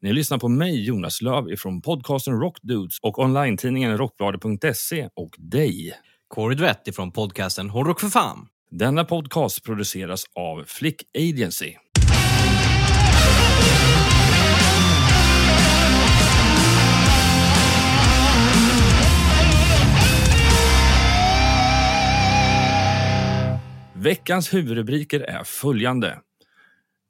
Ni lyssnar på mig, Jonas Löv från podcasten Rockdudes och online-tidningen rockbladet.se och dig. Corey Duvett från podcasten Hårdrock för fan. Denna podcast produceras av Flick Agency. Veckans huvudrubriker är följande.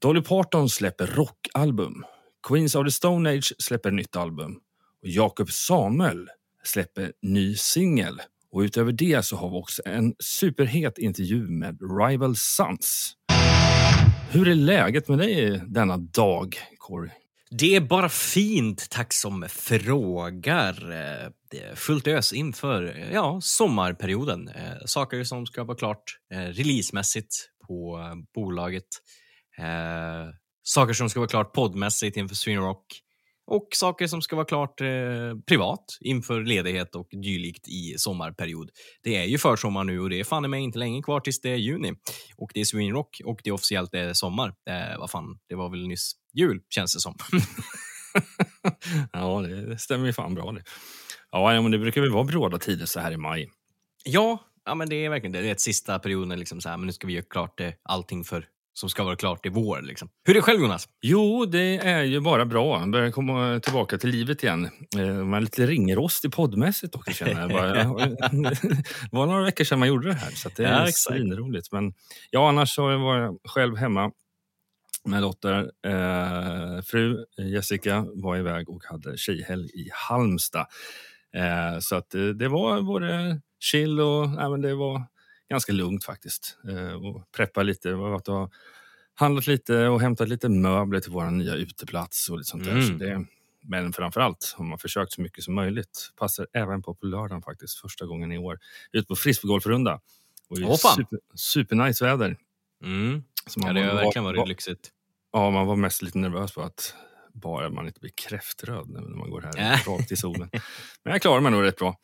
Dolly Parton släpper rockalbum. Queens of the Stone Age släpper nytt album. Och Jakob Samuel släpper ny singel. Och utöver det så har vi också en superhet intervju med Rival Sons. Hur är läget med dig denna dag, Corey? Det är bara fint, tack som frågar. Det är fullt ös inför ja, sommarperioden. Eh, saker som ska vara klart eh, releasemässigt på eh, bolaget. Eh, Saker som ska vara klart poddmässigt inför Sweden Rock. Och saker som ska vara klart eh, privat inför ledighet och dylikt i sommarperiod. Det är ju försommar nu och det är fan i mig inte länge kvar tills det är juni. Och det är Sweden Rock och det är officiellt är sommar. Eh, vad fan, det var väl nyss jul känns det som. ja, det stämmer ju fan bra det. Ja, men det brukar väl vara bråda tider så här i maj. Ja, ja men det är verkligen det. Det är ett sista perioden, liksom så här, men nu ska vi göra klart det, allting för som ska vara klart i vår. Liksom. Hur är det själv Jonas? Jo, det är ju bara bra. Jag börjar komma tillbaka till livet igen. Eh, Man är lite ringrostig poddmässigt också känner jag. Bara, det var några veckor sedan man gjorde det här så det Ja, är exakt. svinroligt. Men ja, annars så var jag själv hemma med Lotta. Eh, fru Jessica var iväg och hade tjejhelg i Halmstad. Eh, så att det, det var både chill och nej, men det var ganska lugnt faktiskt. Eh, och preppa lite. Varit och handlat lite och hämtat lite möbler till vår nya uteplats och lite sånt där. Mm. Så det, men framför allt har man försökt så mycket som möjligt. Passar även på på lördagen faktiskt, första gången i år. Ut på frisbeegolfrunda. Och fan. super, supernice väder. Mm. Så Ja, man det har var- verkligen var- varit lyxigt. Ja, man var mest lite nervös på att bara man inte blir kräftröd när man går här Äh. rakt i solen. Men jag klarar mig nog rätt bra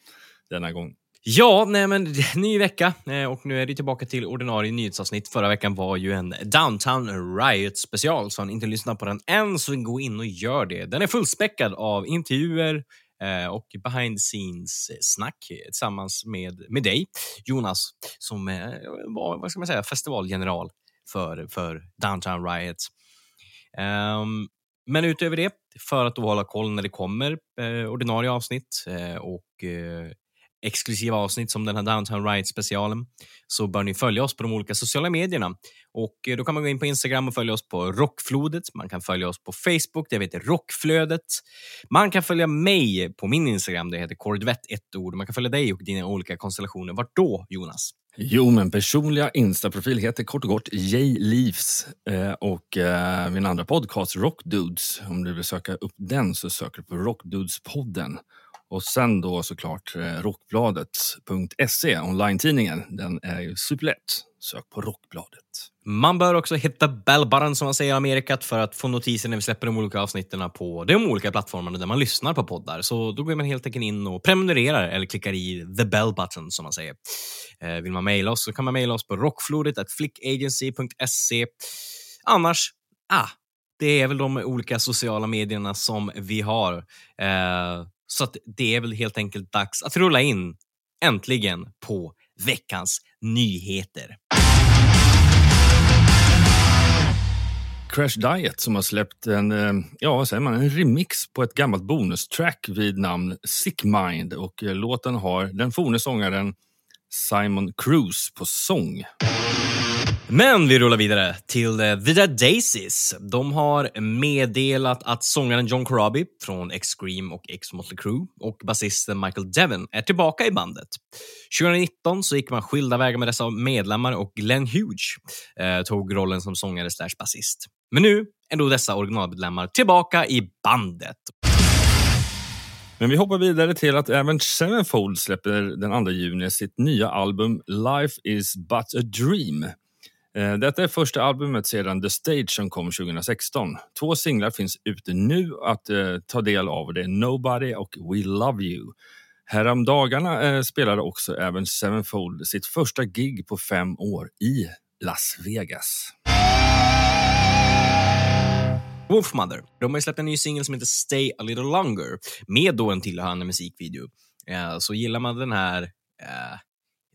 denna gång. Ja, nej men ny vecka eh, och nu är det tillbaka till ordinarie nyhetsavsnitt. Förra veckan var ju en Downtown Riot special, så har ni inte lyssnat på den än så gå in och gör det. Den är fullspäckad av intervjuer eh, och behind the scenes-snack tillsammans med, med dig, Jonas, som eh, var vad ska man säga, festivalgeneral för, för Downtown Riot. Um, men utöver det, för att då hålla koll när det kommer eh, ordinarie avsnitt eh, och eh, exklusiva avsnitt som den här Downtown Riot specialen så bör ni följa oss på de olika sociala medierna. Och eh, Då kan man gå in på Instagram och följa oss på Rockflodet. Man kan följa oss på Facebook, det heter Rockflödet. Man kan följa mig på min Instagram, det heter Kordvett, ett ord. Man kan följa dig och dina olika konstellationer. Vart då, Jonas? Jo, men personliga Insta-profil heter kort och gott J-Leaves eh, och eh, min andra podcast Rockdudes. Om du vill söka upp den så söker du på Rockdudes-podden. Och sen då såklart eh, rockbladet.se, online-tidningen. Den är ju superlätt. Sök på Rockbladet. Man bör också hitta bellbutton som man säger i Amerikat för att få notiser när vi släpper de olika avsnitten på de olika plattformarna där man lyssnar på poddar. Så då går man helt enkelt in och prenumererar eller klickar i the bell button som man säger. Eh, vill man mejla oss så kan man mejla oss på rockflodet flickagency.se. Annars, ah, det är väl de olika sociala medierna som vi har. Eh, så att det är väl helt enkelt dags att rulla in äntligen på veckans nyheter. Crash Diet som har släppt en, eh, ja, vad säger man, en remix på ett gammalt bonustrack vid namn Sick Mind. Och eh, låten har den forne sångaren Simon Cruz på sång. Men vi rullar vidare till eh, The Dead Daisies. De har meddelat att sångaren John Corabi från X-Scream och X-Motley Crue och basisten Michael Devon är tillbaka i bandet. 2019 så gick man skilda vägar med dessa medlemmar och Glenn Hughes eh, tog rollen som sångare slash basist. Men nu är då dessa originalmedlemmar tillbaka i bandet. Men vi hoppar vidare till att även Sevenfold släpper den 2 juni sitt nya album Life is but a dream. Eh, detta är första albumet sedan The Stage som kom 2016. Två singlar finns ute nu att eh, ta del av. Det är Nobody och We Love You. Häromdagarna eh, spelade också även Sevenfold sitt första gig på fem år i Las Vegas. Wolfmother. De har släppt en ny singel som heter Stay a little longer med då en tillhörande musikvideo. Eh, så gillar man den här, eh,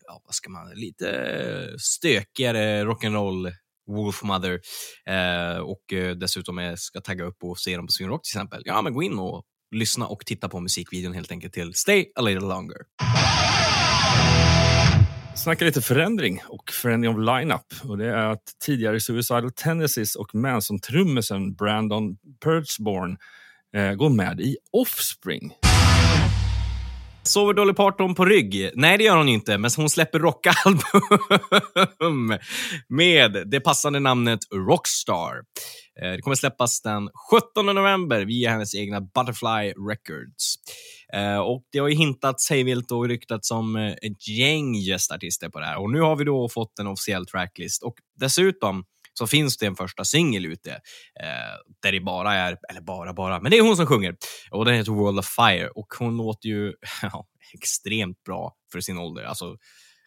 ja, vad ska man, lite eh, stökigare rock'n'roll Wolfmother eh, och eh, dessutom är, ska tagga upp och se dem på Swing Rock till exempel, ja men gå in och lyssna och titta på musikvideon helt enkelt till Stay a little longer. Snacka lite förändring och förändring av lineup. Och det är att tidigare Suicidal Tendencies och Manson-trummisen Brandon Perchborn eh, går med i Offspring. Sover Dolly Parton på rygg? Nej, det gör hon inte, men hon släpper rockalbum med det passande namnet Rockstar. Eh, det kommer släppas den 17 november via hennes egna Butterfly Records. Eh, och Det har ju hintats hejvilt och ryktats om eh, ett gäng gästartister på det här. Och Nu har vi då fått en officiell tracklist och dessutom så finns det en första singel ute eh, där det bara är, eller bara bara, men det är hon som sjunger. Och Den heter World of Fire och hon låter ju ja, extremt bra för sin ålder. Alltså,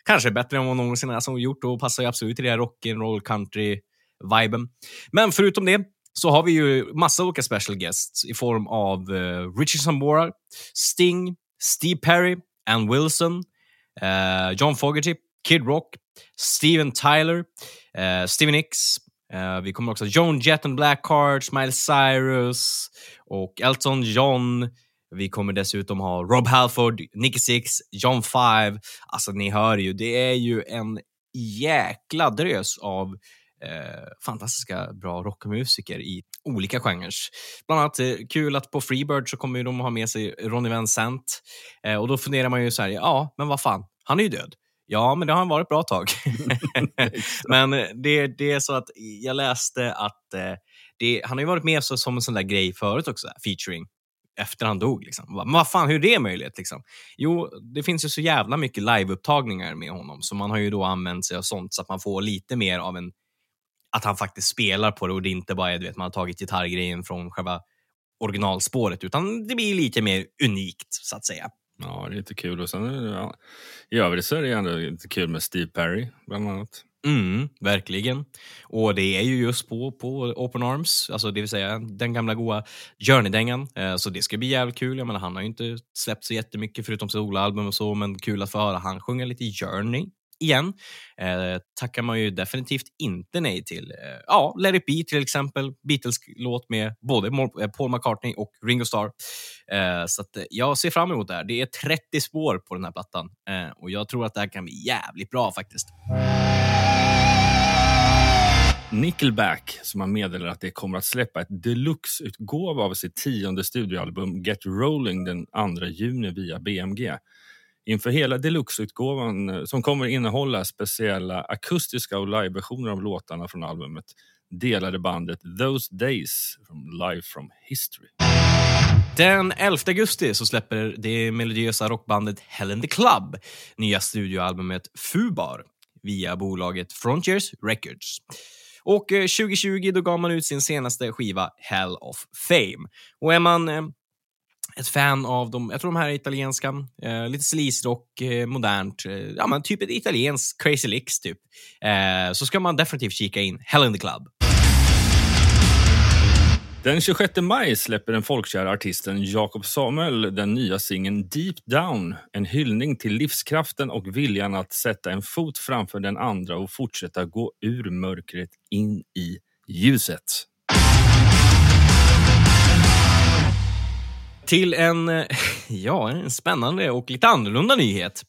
kanske bättre än vad någonsin alltså, har gjort och passar ju absolut i det här rock'n'roll country-viben. Men förutom det så har vi ju massa olika special guests i form av eh, Richard Sambora, Sting, Steve Perry, Ann Wilson, eh, John Fogerty, Kid Rock, Steven Tyler, eh, Steven Nicks. Eh, vi kommer också ha Joan Jett and Blackheart, Miles Cyrus och Elton John. Vi kommer dessutom ha Rob Halford, Nicky Six, John Five. Alltså, ni hör ju, det är ju en jäkla drös av eh, fantastiska bra rockmusiker i olika genrer. Bland annat eh, kul att på Freebird så kommer ju de ha med sig Ronny Vincent Eh, och då funderar man ju så här, ja, men vad fan, han är ju död. Ja, men det har han varit ett bra tag. men eh, det, det är så att jag läste att eh, det, han har ju varit med så, som en sån där grej förut också, featuring efter han dog. Liksom. Men vad fan, hur är det möjligt? Liksom? Jo, det finns ju så jävla mycket liveupptagningar med honom, så man har ju då använt sig av sånt så att man får lite mer av en att han faktiskt spelar på det och det inte bara är du vet, man har tagit gitarrgrejen från själva originalspåret, utan det blir lite mer unikt så att säga. Ja, det är lite kul. Och sen, ja, I övrigt så är det ändå lite kul med Steve Perry, bland annat. Mm, verkligen. Och det är ju just på, på Open Arms, alltså det vill säga den gamla goa Journey-dängan. Eh, så det ska bli jävligt kul. Jag menar, han har ju inte släppt så jättemycket förutom soloalbum och så, men kul att få höra han sjunga lite Journey igen. Eh, tackar man ju definitivt inte nej till. Eh, ja, Let it be till exempel, Beatles-låt med både eh, Paul McCartney och Ringo Starr. Eh, så att, eh, jag ser fram emot det här. Det är 30 spår på den här plattan eh, och jag tror att det här kan bli jävligt bra faktiskt. Nickelback som har meddelat att det kommer att släppa ett deluxe-utgåva av sitt tionde studioalbum Get Rolling den 2 juni via BMG. Inför hela deluxeutgåvan eh, som kommer innehålla speciella akustiska och liveversioner av låtarna från albumet delade bandet Those Days from Live from History. Den 11 augusti så släpper det melodiösa rockbandet Hell in the Club nya studioalbumet Fubar via bolaget Frontiers Records. Och eh, 2020 då gav man ut sin senaste skiva Hell of Fame. Och är man eh, ett fan av de, jag tror de här är italienska, eh, lite sleaze-rock, eh, modernt, eh, ja men typ ett italienskt Crazy Licks typ, eh, så ska man definitivt kika in Hell in the Club. Den 26 maj släpper den folkkära artisten Jakob Samuel den nya singeln Deep Down. En hyllning till livskraften och viljan att sätta en fot framför den andra och fortsätta gå ur mörkret in i ljuset. Till en, ja, en spännande och lite annorlunda nyhet.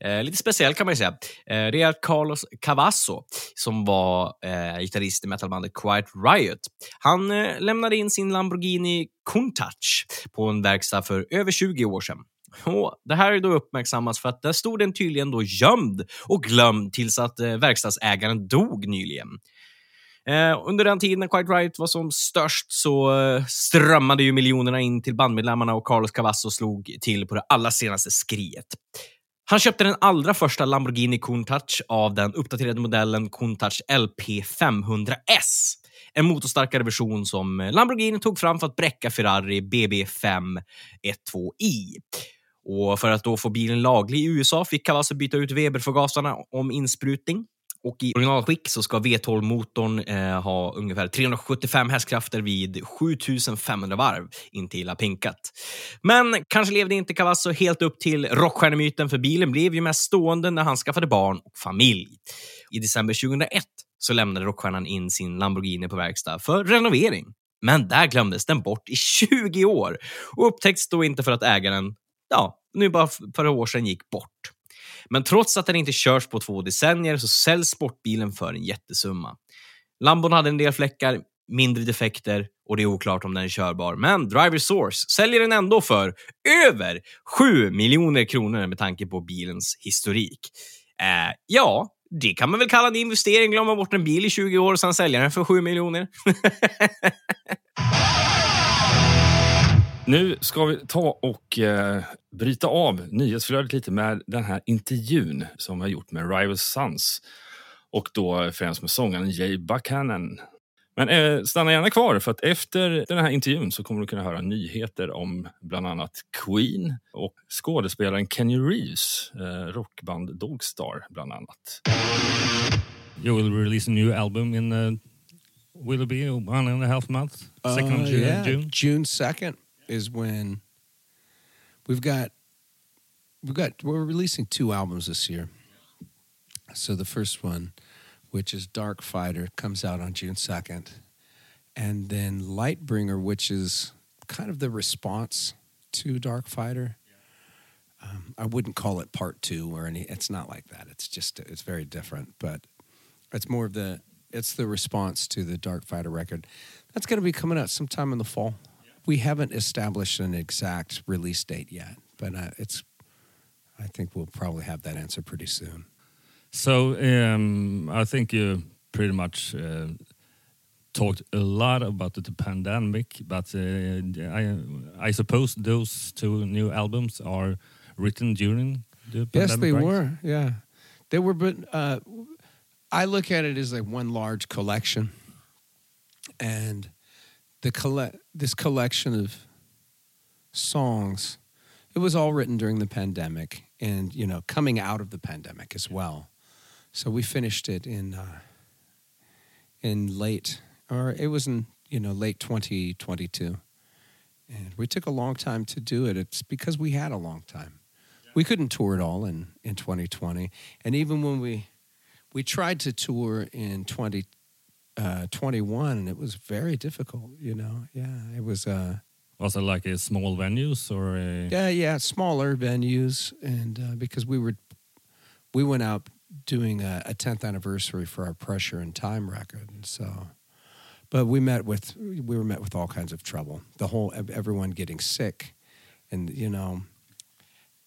Eh, lite speciell kan man ju säga. Eh, det är att Carlos Cavasso, som var eh, gitarrist i metalbandet Quiet Riot, han eh, lämnade in sin Lamborghini Countach på en verkstad för över 20 år sedan. Och det här är då uppmärksammats för att där stod den tydligen då gömd och glömd tills att eh, verkstadsägaren dog nyligen. Eh, under den tiden när Quiet Riot var som störst så eh, strömmade ju miljonerna in till bandmedlemmarna och Carlos Cavasso slog till på det allra senaste skriet. Han köpte den allra första Lamborghini Countach av den uppdaterade modellen Countach LP 500S. En motorstarkare version som Lamborghini tog fram för att bräcka Ferrari BB512i. Och för att då få bilen laglig i USA fick Cavasso byta ut Weber-förgasarna om insprutning. Och i originalskick så ska V12-motorn eh, ha ungefär 375 hästkrafter vid 7500 varv intill pinkat. Men kanske levde inte Cavasso helt upp till rockstjärnemyten för bilen blev ju mest stående när han skaffade barn och familj. I december 2001 så lämnade rockstjärnan in sin Lamborghini på verkstad för renovering. Men där glömdes den bort i 20 år och upptäcktes då inte för att ägaren, ja, nu bara för ett år sedan gick bort. Men trots att den inte körs på två decennier så säljs sportbilen för en jättesumma. Lambon hade en del fläckar, mindre defekter och det är oklart om den är körbar. Men Driver Source säljer den ändå för över 7 miljoner kronor med tanke på bilens historik. Eh, ja, det kan man väl kalla en investering. Glömma bort en bil i 20 år och sen sälja den för 7 miljoner. Nu ska vi ta och eh, bryta av nyhetsflödet lite med den här intervjun som vi har gjort med Rival Sons och då främst med sångaren Jay Buchanan. Men eh, stanna gärna kvar för att efter den här intervjun så kommer du kunna höra nyheter om bland annat Queen och skådespelaren Kenny Reeves, eh, rockband Dogstar bland annat. You will release a new album in uh, will it be one and a half month? Second Uh, June, yeah, June? June second is when we've got we've got we're releasing two albums this year. So the first one, which is Dark Fighter, comes out on June second, and then Lightbringer, which is kind of the response to Dark Fighter. Um, I wouldn't call it part two or any. It's not like that. It's just it's very different, but it's more of the it's the response to the Dark Fighter record. That's going to be coming out sometime in the fall. We haven't established an exact release date yet, but uh, it's. I think we'll probably have that answer pretty soon. So um, I think you pretty much uh, talked a lot about the pandemic, but uh, I, I suppose those two new albums are written during the pandemic. Yes, they right? were. Yeah, they were. But uh, I look at it as like one large collection, and the colle- this collection of songs, it was all written during the pandemic, and you know, coming out of the pandemic as well. So we finished it in uh, in late, or it was in you know late 2022, and we took a long time to do it. It's because we had a long time we couldn't tour it all in, in 2020 and even when we we tried to tour in 20 uh, 21 and it was very difficult you know? Yeah it was uh Was it like a small venues or a, yeah yeah smaller venues and uh, because we were we went out doing a, a 10th anniversary for our pressure and time record and so but we met with we were met with all kinds of trouble. The whole everyone getting sick and you know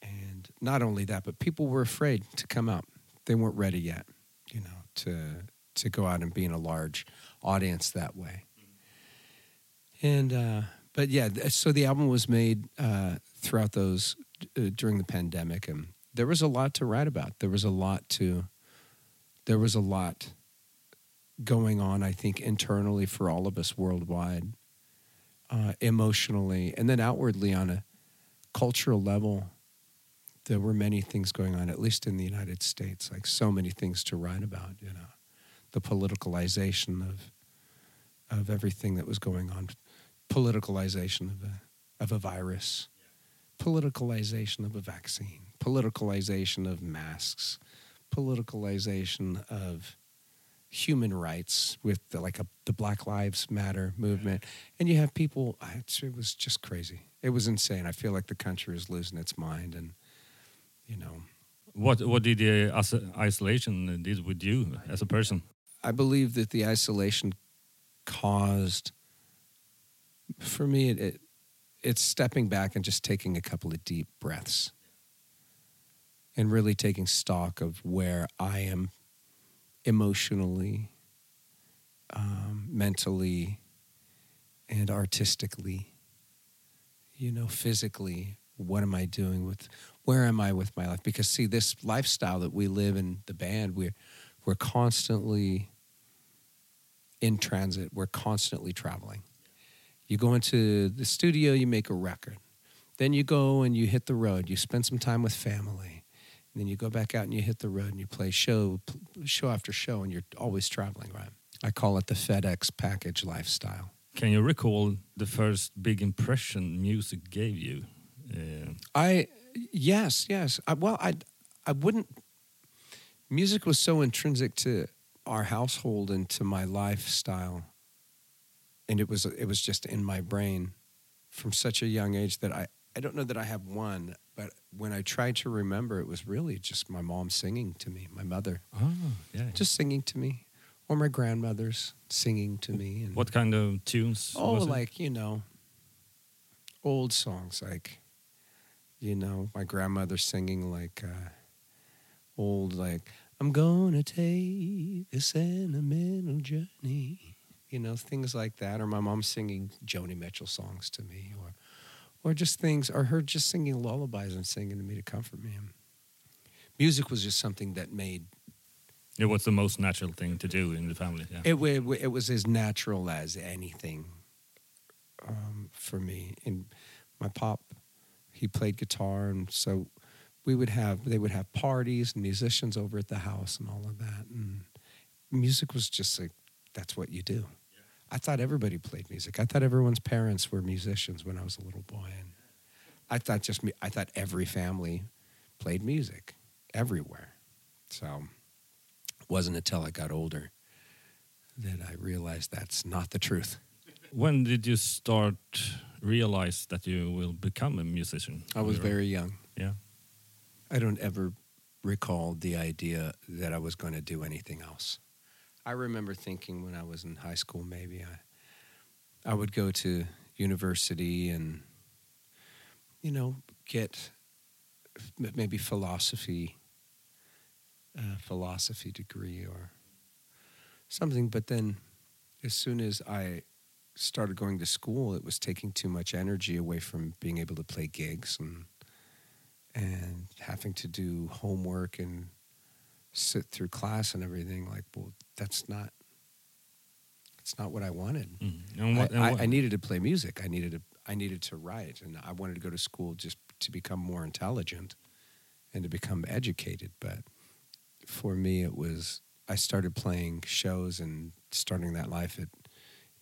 and not only that but people were afraid to come out. They weren't ready yet you know to to go out and be in a large audience that way. And uh but yeah so the album was made uh throughout those uh, during the pandemic and there was a lot to write about. There was a lot to there was a lot going on i think internally for all of us worldwide uh, emotionally and then outwardly on a cultural level there were many things going on at least in the united states like so many things to write about you know the politicalization of of everything that was going on politicalization of a of a virus politicalization of a vaccine politicalization of masks politicalization of human rights with the, like a, the Black Lives Matter movement, and you have people. It was just crazy. It was insane. I feel like the country is losing its mind, and you know, what what did the isolation did with you as a person? I believe that the isolation caused, for me, it, it it's stepping back and just taking a couple of deep breaths, and really taking stock of where I am emotionally um, mentally, and artistically. You know, physically, what am I doing with? Where am I with my life? Because see, this lifestyle that we live in the band, we're we're constantly in transit. We're constantly traveling. You go into the studio, you make a record. Then you go and you hit the road. You spend some time with family. And then you go back out and you hit the road and you play show show after show and you're always traveling, right? I call it the FedEx package lifestyle. Can you recall the first big impression music gave you? Uh, I yes, yes. I, well, I I wouldn't. Music was so intrinsic to our household and to my lifestyle, and it was it was just in my brain from such a young age that I I don't know that I have one, but when I tried to remember, it was really just my mom singing to me, my mother oh, yeah. just singing to me, or my grandmothers singing to me. And, what kind of tunes? Oh, was it? like you know, old songs like, you know, my grandmother singing like uh, old like I'm gonna take a sentimental journey, you know, things like that, or my mom singing Joni Mitchell songs to me, or or just things, or her just singing lullabies and singing to me to comfort me. Music was just something that made it was the most natural thing to do in the family. Yeah. it, it, it was as natural as anything um, for me. And my pop, he played guitar, and so we would have they would have parties and musicians over at the house and all of that. And music was just like that's what you do. I thought everybody played music. I thought everyone's parents were musicians when I was a little boy, and I thought just me. I thought every family played music everywhere. So it wasn't until I got older that I realized that's not the truth. When did you start realize that you will become a musician? I was very young. Yeah. I don't ever recall the idea that I was going to do anything else. I remember thinking when I was in high school, maybe I, I would go to university and, you know, get maybe philosophy, uh, philosophy degree or something. But then, as soon as I started going to school, it was taking too much energy away from being able to play gigs and and having to do homework and sit through class and everything like well that's not it's not what i wanted. Mm. And what, I, and I, what- I needed to play music. I needed to i needed to write and i wanted to go to school just to become more intelligent and to become educated. But for me it was i started playing shows and starting that life at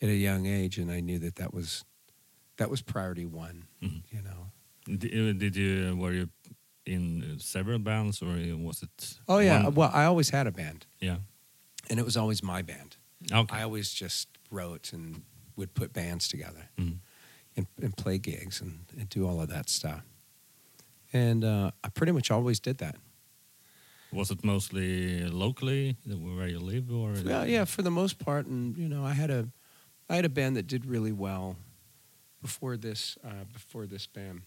at a young age and i knew that that was that was priority one Mhm. you know Di- Did you were you in uh, several bands or was it? oh yeah one- well i always had a band yeah. and it was always my band Okay. I always just wrote and would put bands together Mhm. and, and play gigs and, and do all of that stuff. And uh, I pretty much always did that. Was it mostly locally where you live, or Yeah, yeah, for the most part. And you know, I had a, I had a band that did really well before this, uh, before this band.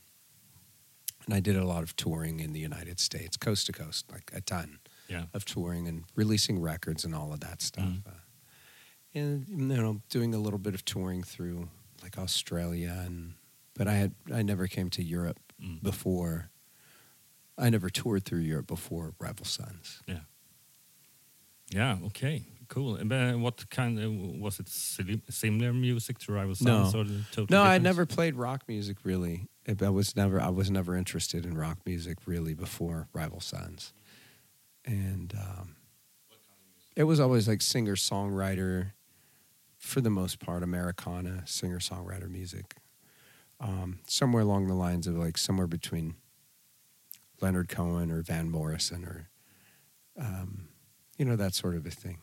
And I did a lot of touring in the United States, coast to coast, like a ton Yeah. of touring and releasing records and all of that stuff. Mhm. Uh, and you know, doing a little bit of touring through like Australia and but I had I never came to Europe Mm. before. I never toured through Europe before Rival Sons. Yeah. Yeah. Okay. Cool. And what kind of was it? Similar music to Rival No. Sons, or the totally No, I never played rock music really. I I was never I was never interested in rock music really before Rival Sons, and um, it was always like singer songwriter, for the most part, Americana singer songwriter music. Um, somewhere along the lines of like somewhere between Leonard Cohen or Van Morrison or, um, you know, that sort of a thing.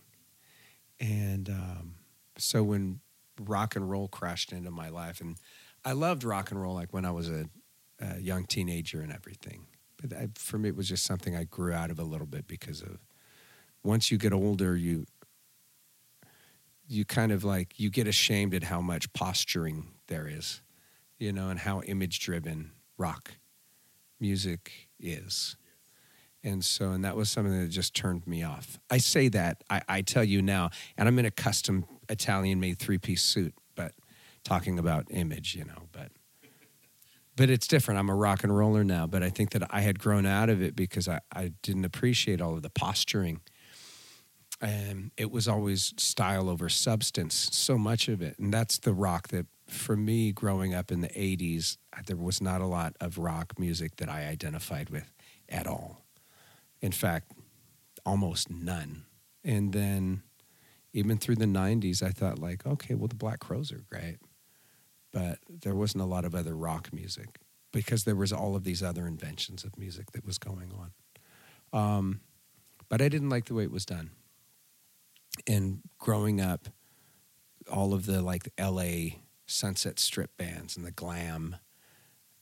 And um, so when rock and roll crashed into my life, and I loved rock and roll like when I was a, a young teenager and everything. But I, for me, it was just something I grew out of a little bit because of once you get older, you you kind of like you get ashamed at how much posturing there is, you know, and how image driven rock music is. And so, and that was something that just turned me off. I say that, I, I tell you now, and I'm in a custom Italian made three piece suit, but talking about image, you know, but. But it's different. I'm a rock and roller now, but I think that I had grown out of it because I, I didn't appreciate all of the posturing and it was always style over substance so much of it and that's the rock that for me growing up in the 80s there was not a lot of rock music that i identified with at all in fact almost none and then even through the 90s i thought like okay well the black crows are great but there wasn't a lot of other rock music because there was all of these other inventions of music that was going on um, but i didn't like the way it was done and growing up, all of the like L.A. Sunset Strip bands and the glam,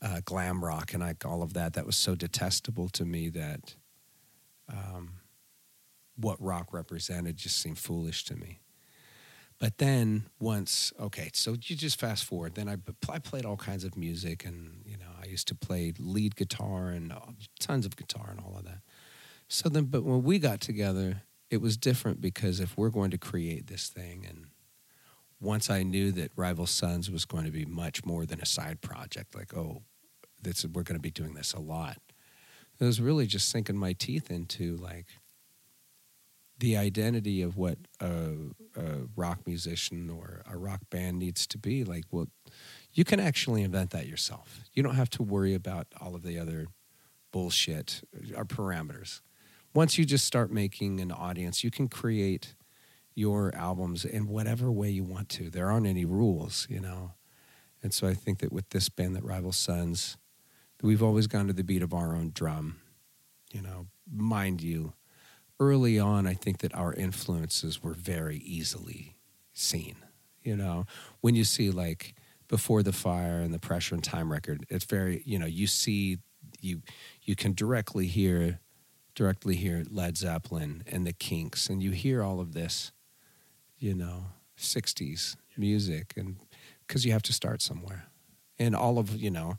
uh, glam rock, and like all of that, that was so detestable to me that um, what rock represented just seemed foolish to me. But then once, okay, so you just fast forward. Then I, I played all kinds of music, and you know, I used to play lead guitar and uh, tons of guitar and all of that. So then, but when we got together, it was different because if we're going to create this thing and once I knew that Rival Sons was going to be much more than a side project, like, oh, this, we're going to be doing this a lot. It was really just sinking my teeth into like the identity of what a, a rock musician or a rock band needs to be. Like, well, you can actually invent that yourself. You don't have to worry about all of the other bullshit or uh, parameters once you just start making an audience, you can create your albums in whatever way you want to. There aren't any rules, you know. And so I think that with this band, that Rival Sons, we've always gone to the beat of our own drum. You know, mind you, early on, I think that our influences were very easily seen. You know, when you see like before the fire and the pressure and time record, it's very you know you see you you can directly hear directly hear Led Zeppelin and the Kinks, and you hear all of this, you know, 60s music, and because you have to start somewhere. And all of, you know,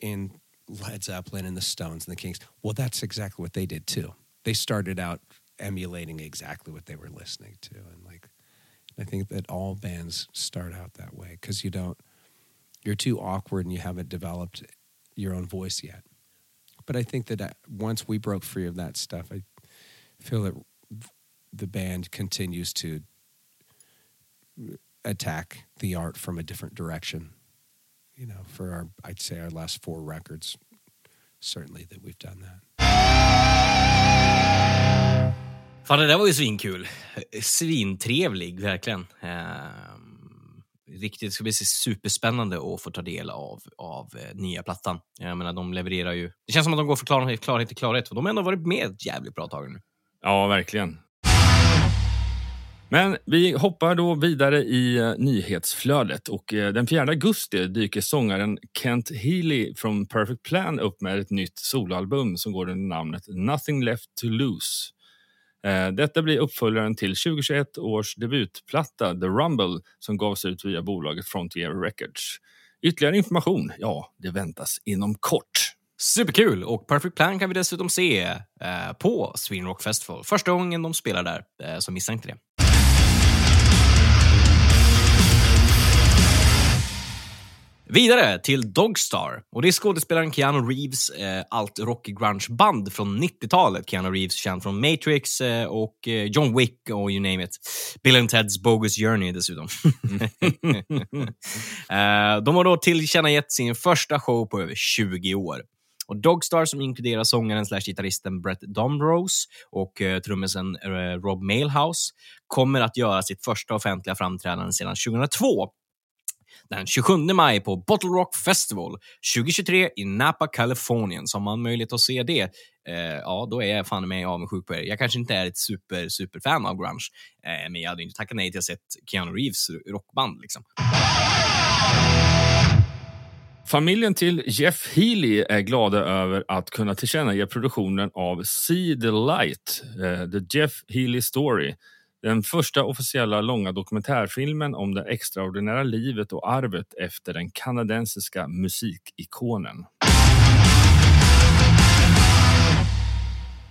in Led Zeppelin and the Stones and the Kings. well, that's exactly what they did too. They started out emulating exactly what they were listening to. And like, I think that all bands start out that way because you don't, you're too awkward and you haven't developed your own voice yet. But I think that uh, once we broke free of that stuff, I feel that the band continues to attack the art from a different direction. You know, for our, I'd say our last four records, certainly that we've done that. Fan, det där var ju svinkul. Svintrevlig, verkligen. Um riktigt, det ska bli superspännande att få ta del av, av eh, nya plattan. Jag menar, de levererar ju... Det känns som att de går från klarhet, klarhet till klarhet. För de har ändå varit med ett jävligt bra tag nu. Ja, verkligen. Men vi hoppar då vidare i eh, nyhetsflödet och eh, den 4 augusti dyker sångaren Kent Healy från Perfect Plan upp med ett nytt soloalbum som går under namnet Nothing Left To Lose. Eh, detta blir uppföljaren till 2021 års debutplatta The Rumble som gavs ut via bolaget Frontier Records. Ytterligare information, ja, det väntas inom kort. Superkul! Och Perfect Plan kan vi dessutom se eh, på Sweden Rock Festival. Första gången de spelar där, eh, så missa inte det. Vidare till Dogstar. Och det är skådespelaren Keanu Reeves eh, alt rock grunge band från 90-talet. Keanu Reeves känd från Matrix eh, och eh, John Wick och you name it. Bill and Ted's Bogus Journey dessutom. eh, de har då tillkännagett sin första show på över 20 år. Och Dogstar som inkluderar sångaren slash gitarristen Brett Domrose och eh, trummisen eh, Rob Mailhouse kommer att göra sitt första offentliga framträdande sedan 2002 den 27 maj på Bottle Rock Festival 2023 i Napa, Kalifornien. Så har man möjlighet att se det, eh, ja, då är jag fan med avundsjuk på er. Jag kanske inte är ett super, super fan av grunge, eh, men jag hade inte tackat nej till att ha sett Keanu Reeves rockband. Liksom. Familjen till Jeff Healy är glada över att kunna tillkännage produktionen av See the Light, uh, eh, The Jeff Healy Story den första officiella långa dokumentärfilmen om det extraordinära livet och arvet efter den kanadensiska musikikonen.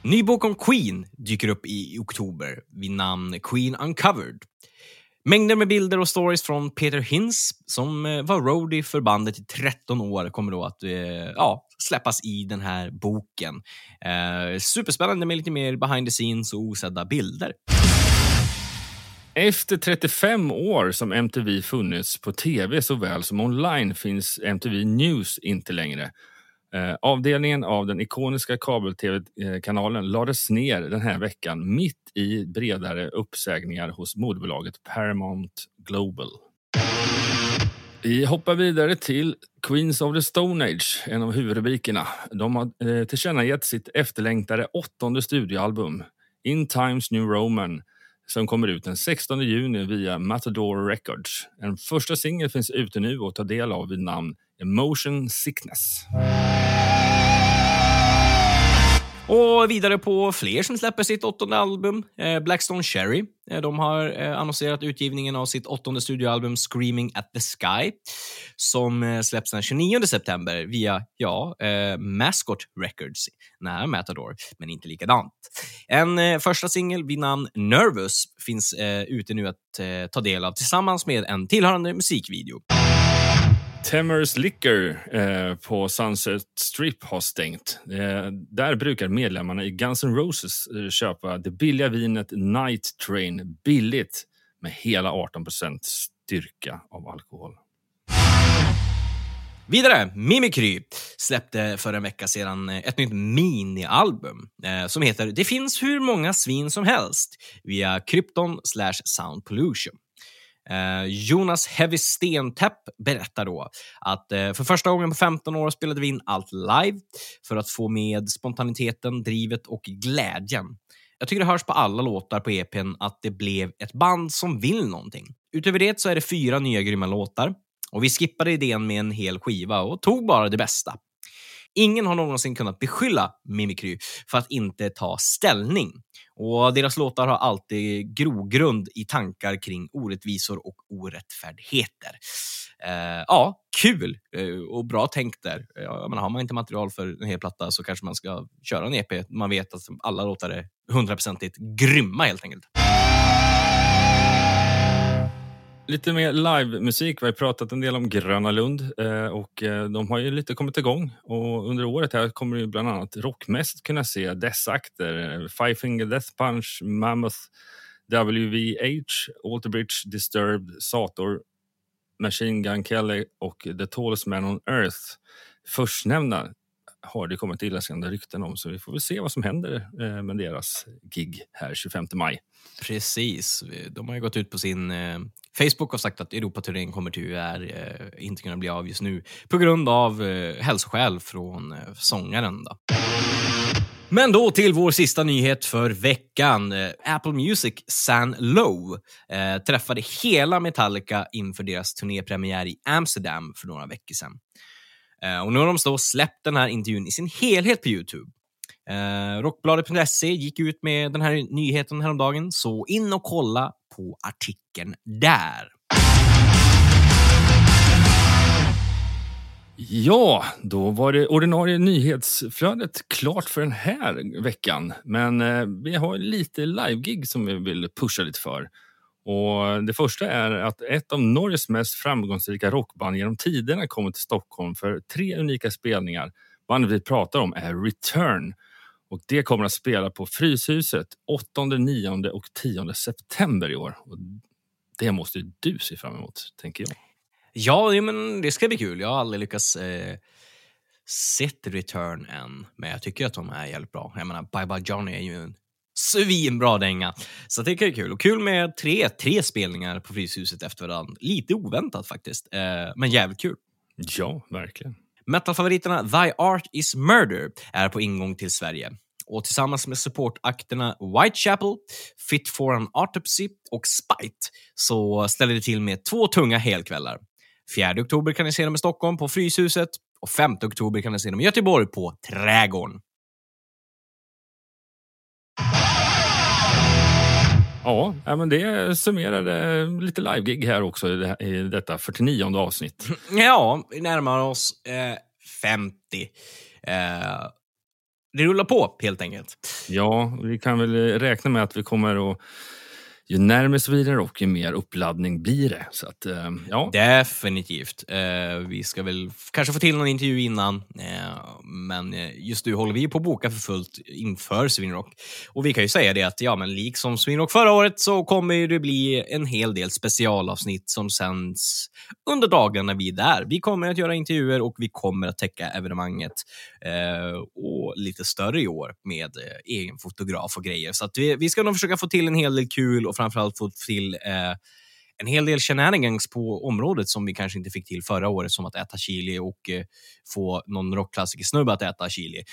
Ny bok om Queen dyker upp i oktober vid namn Queen Uncovered. Mängder med bilder och stories från Peter Hinz, som eh, var roadie för bandet i 13 år, kommer då att eh, ja, släppas i den här boken. Eh, superspännande med lite mer behind the scenes och osedda bilder. Efter 35 år som MTV funnits på tv såväl som online finns MTV News inte längre. Eh, avdelningen av den ikoniska kabel-tv-kanalen lades ner den här veckan mitt i bredare uppsägningar hos moderbolaget Paramount Global. Vi hoppar vidare till Queens of the Stone Age, en av huvudrubrikerna. De har eh, tillkännagett sitt efterlängtade åttonde studioalbum, In Times New Roman, som kommer ut den 16 juni via Matador Records. En första singel finns ute nu och ta del av vid namn Emotion Sickness. Och vidare på fler som släpper sitt åttonde album, eh, Blackstone Cherry. Eh, de har eh, annonserat utgivningen av sitt åttonde studioalbum Screaming at the Sky som eh, släpps den 29 september via, ja, eh, Mascot Records, nära Matador, men inte likadant. En eh, första singel vid namn Nervous finns eh, ute nu att eh, ta del av tillsammans med en tillhörande musikvideo. Temers Liquor eh, på Sunset Strip har stängt. Eh, där brukar medlemmarna i Guns N' Roses eh, köpa det billiga vinet Night Train billigt med hela 18 styrka av alkohol. Vidare, Mimikry släppte för en vecka sedan eh, ett nytt minialbum eh, som heter Det finns hur många svin som helst via Krypton slash Sound Pollution. Eh, Jonas Heavy Stentäpp berättar då att eh, för första gången på 15 år spelade vi in allt live för att få med spontaniteten, drivet och glädjen. Jag tycker det hörs på alla låtar på EPn att det blev ett band som vill någonting. Utöver det så är det fyra nya grymma låtar och vi skippade idén med en hel skiva och tog bara det bästa. Ingen har någonsin kunnat beskylla Mimikry för att inte ta ställning. Och Deras låtar har alltid grogrund i tankar kring orättvisor och orättfärdigheter. Eh, ja, kul eh, och bra tänkt där. Eh, ja, men har man inte material för en hel platta så kanske man ska köra en EP. Man vet att alla låtar är hundraprocentigt grymma helt enkelt. Lite mer livemusik. Vi har pratat en del om Gröna Lund eh, och eh, de har ju lite kommit igång. Och under året här kommer du bland annat rockmässigt kunna se dessa akter. Eh, Five Finger Death Punch, Mammoth, WVH, Alterbridge, Disturbed, Sator, Machine Gun Kelly och The Tallest Man on Earth. Förstnämnda har det kommit illasinnade rykten om så vi får väl se vad som händer eh, med deras gig här 25 maj. Precis. De har ju gått ut på sin eh, Facebook och sagt att Europaturnén kommer tyvärr eh, inte kunna bli av just nu på grund av eh, hälsoskäl från eh, sångaren. Då. Men då till vår sista nyhet för veckan. Eh, Apple Music San Low eh, träffade hela Metallica inför deras turnépremiär i Amsterdam för några veckor sedan. Eh, och nu har de då släppt den här intervjun i sin helhet på Youtube. Eh, Rockbladet.se gick ut med den här nyheten häromdagen, så in och kolla på artikeln där. Ja, då var det ordinarie nyhetsflödet klart för den här veckan. Men eh, vi har lite live-gig som vi vill pusha lite för. Och Det första är att ett av Norges mest framgångsrika rockband genom tiderna kommer till Stockholm för tre unika spelningar. Bandet vi pratar om är Return och det kommer att spela på Fryshuset 8, 9 och 10 september i år. Och det måste du se fram emot, tänker jag. Ja, men det ska bli kul. Jag har aldrig lyckats eh, sett Return än, men jag tycker att de är jävligt bra. Jag menar, Bye Bye Johnny är ju en svinbra dänga. Så det är kul. Och kul med tre, tre spelningar på Fryshuset efter varandra. Lite oväntat faktiskt, eh, men jävligt kul. Ja, verkligen. Metalfavoriterna Thy Art Is Murder är på ingång till Sverige. Och tillsammans med supportakterna Whitechapel, Fit for an Autopsy och Spite så ställer det till med två tunga helkvällar. 4 oktober kan ni se dem i Stockholm på Fryshuset och 5 oktober kan ni se dem i Göteborg på Trädgården. Ja, men det summerade lite live-gig här också i detta 49 avsnitt. Ja, vi närmar oss eh, 50. Eh, det rullar på helt enkelt. Ja, vi kan väl räkna med att vi kommer att ju närmare Sweden Rock, och ju mer uppladdning blir det. Så att, eh, ja. Definitivt. Eh, vi ska väl kanske få till någon intervju innan, eh, men just nu håller vi på att boka för fullt inför Swinrock. Och vi kan ju säga det att ja, men liksom Swinrock förra året så kommer det bli en hel del specialavsnitt som sänds under dagen när vi är där. Vi kommer att göra intervjuer och vi kommer att täcka evenemanget och lite större i år med egen fotograf och grejer. Så att vi, vi ska nog försöka få till en hel del kul och framförallt få till eh, en hel del shenanigans på området som vi kanske inte fick till förra året, som att äta chili och eh, få någon rockklassiker-snubbe att äta chili.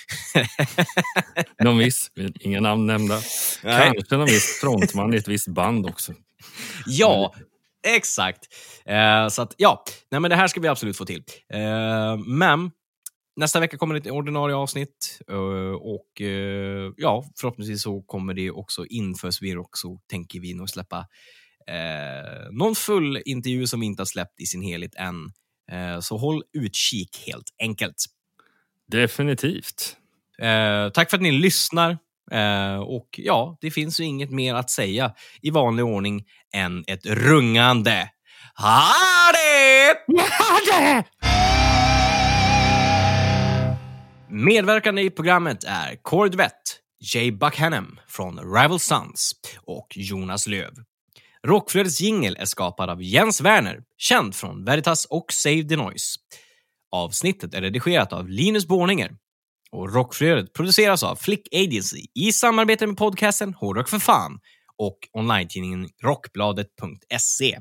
Någon viss, inga namn nämnda. Nej. Kanske någon viss frontman i ett visst band också. Ja, exakt. Eh, så att, ja, nej, men det här ska vi absolut få till. Eh, men nästa vecka kommer det ett ordinarie avsnitt eh, och eh, ja, förhoppningsvis så kommer det också inför Svirok så tänker vi nog släppa eh, någon full intervju som vi inte har släppt i sin helhet än. Eh, så håll utkik helt enkelt. Definitivt. Eh, tack för att ni lyssnar. Eh, och ja, det finns ju inget mer att säga i vanlig ordning än ett rungande Ha det! Medverkande i programmet är Cord Vett, Jay Buckhannam från Rival Sons och Jonas Löv. Rockflödets jingel är skapad av Jens Werner, känd från Veritas och Save the Noise. Avsnittet är redigerat av Linus Borninger och Rockflödet produceras av Flick Agency i samarbete med podcasten Hårdrock för fan och online-tidningen rockbladet.se.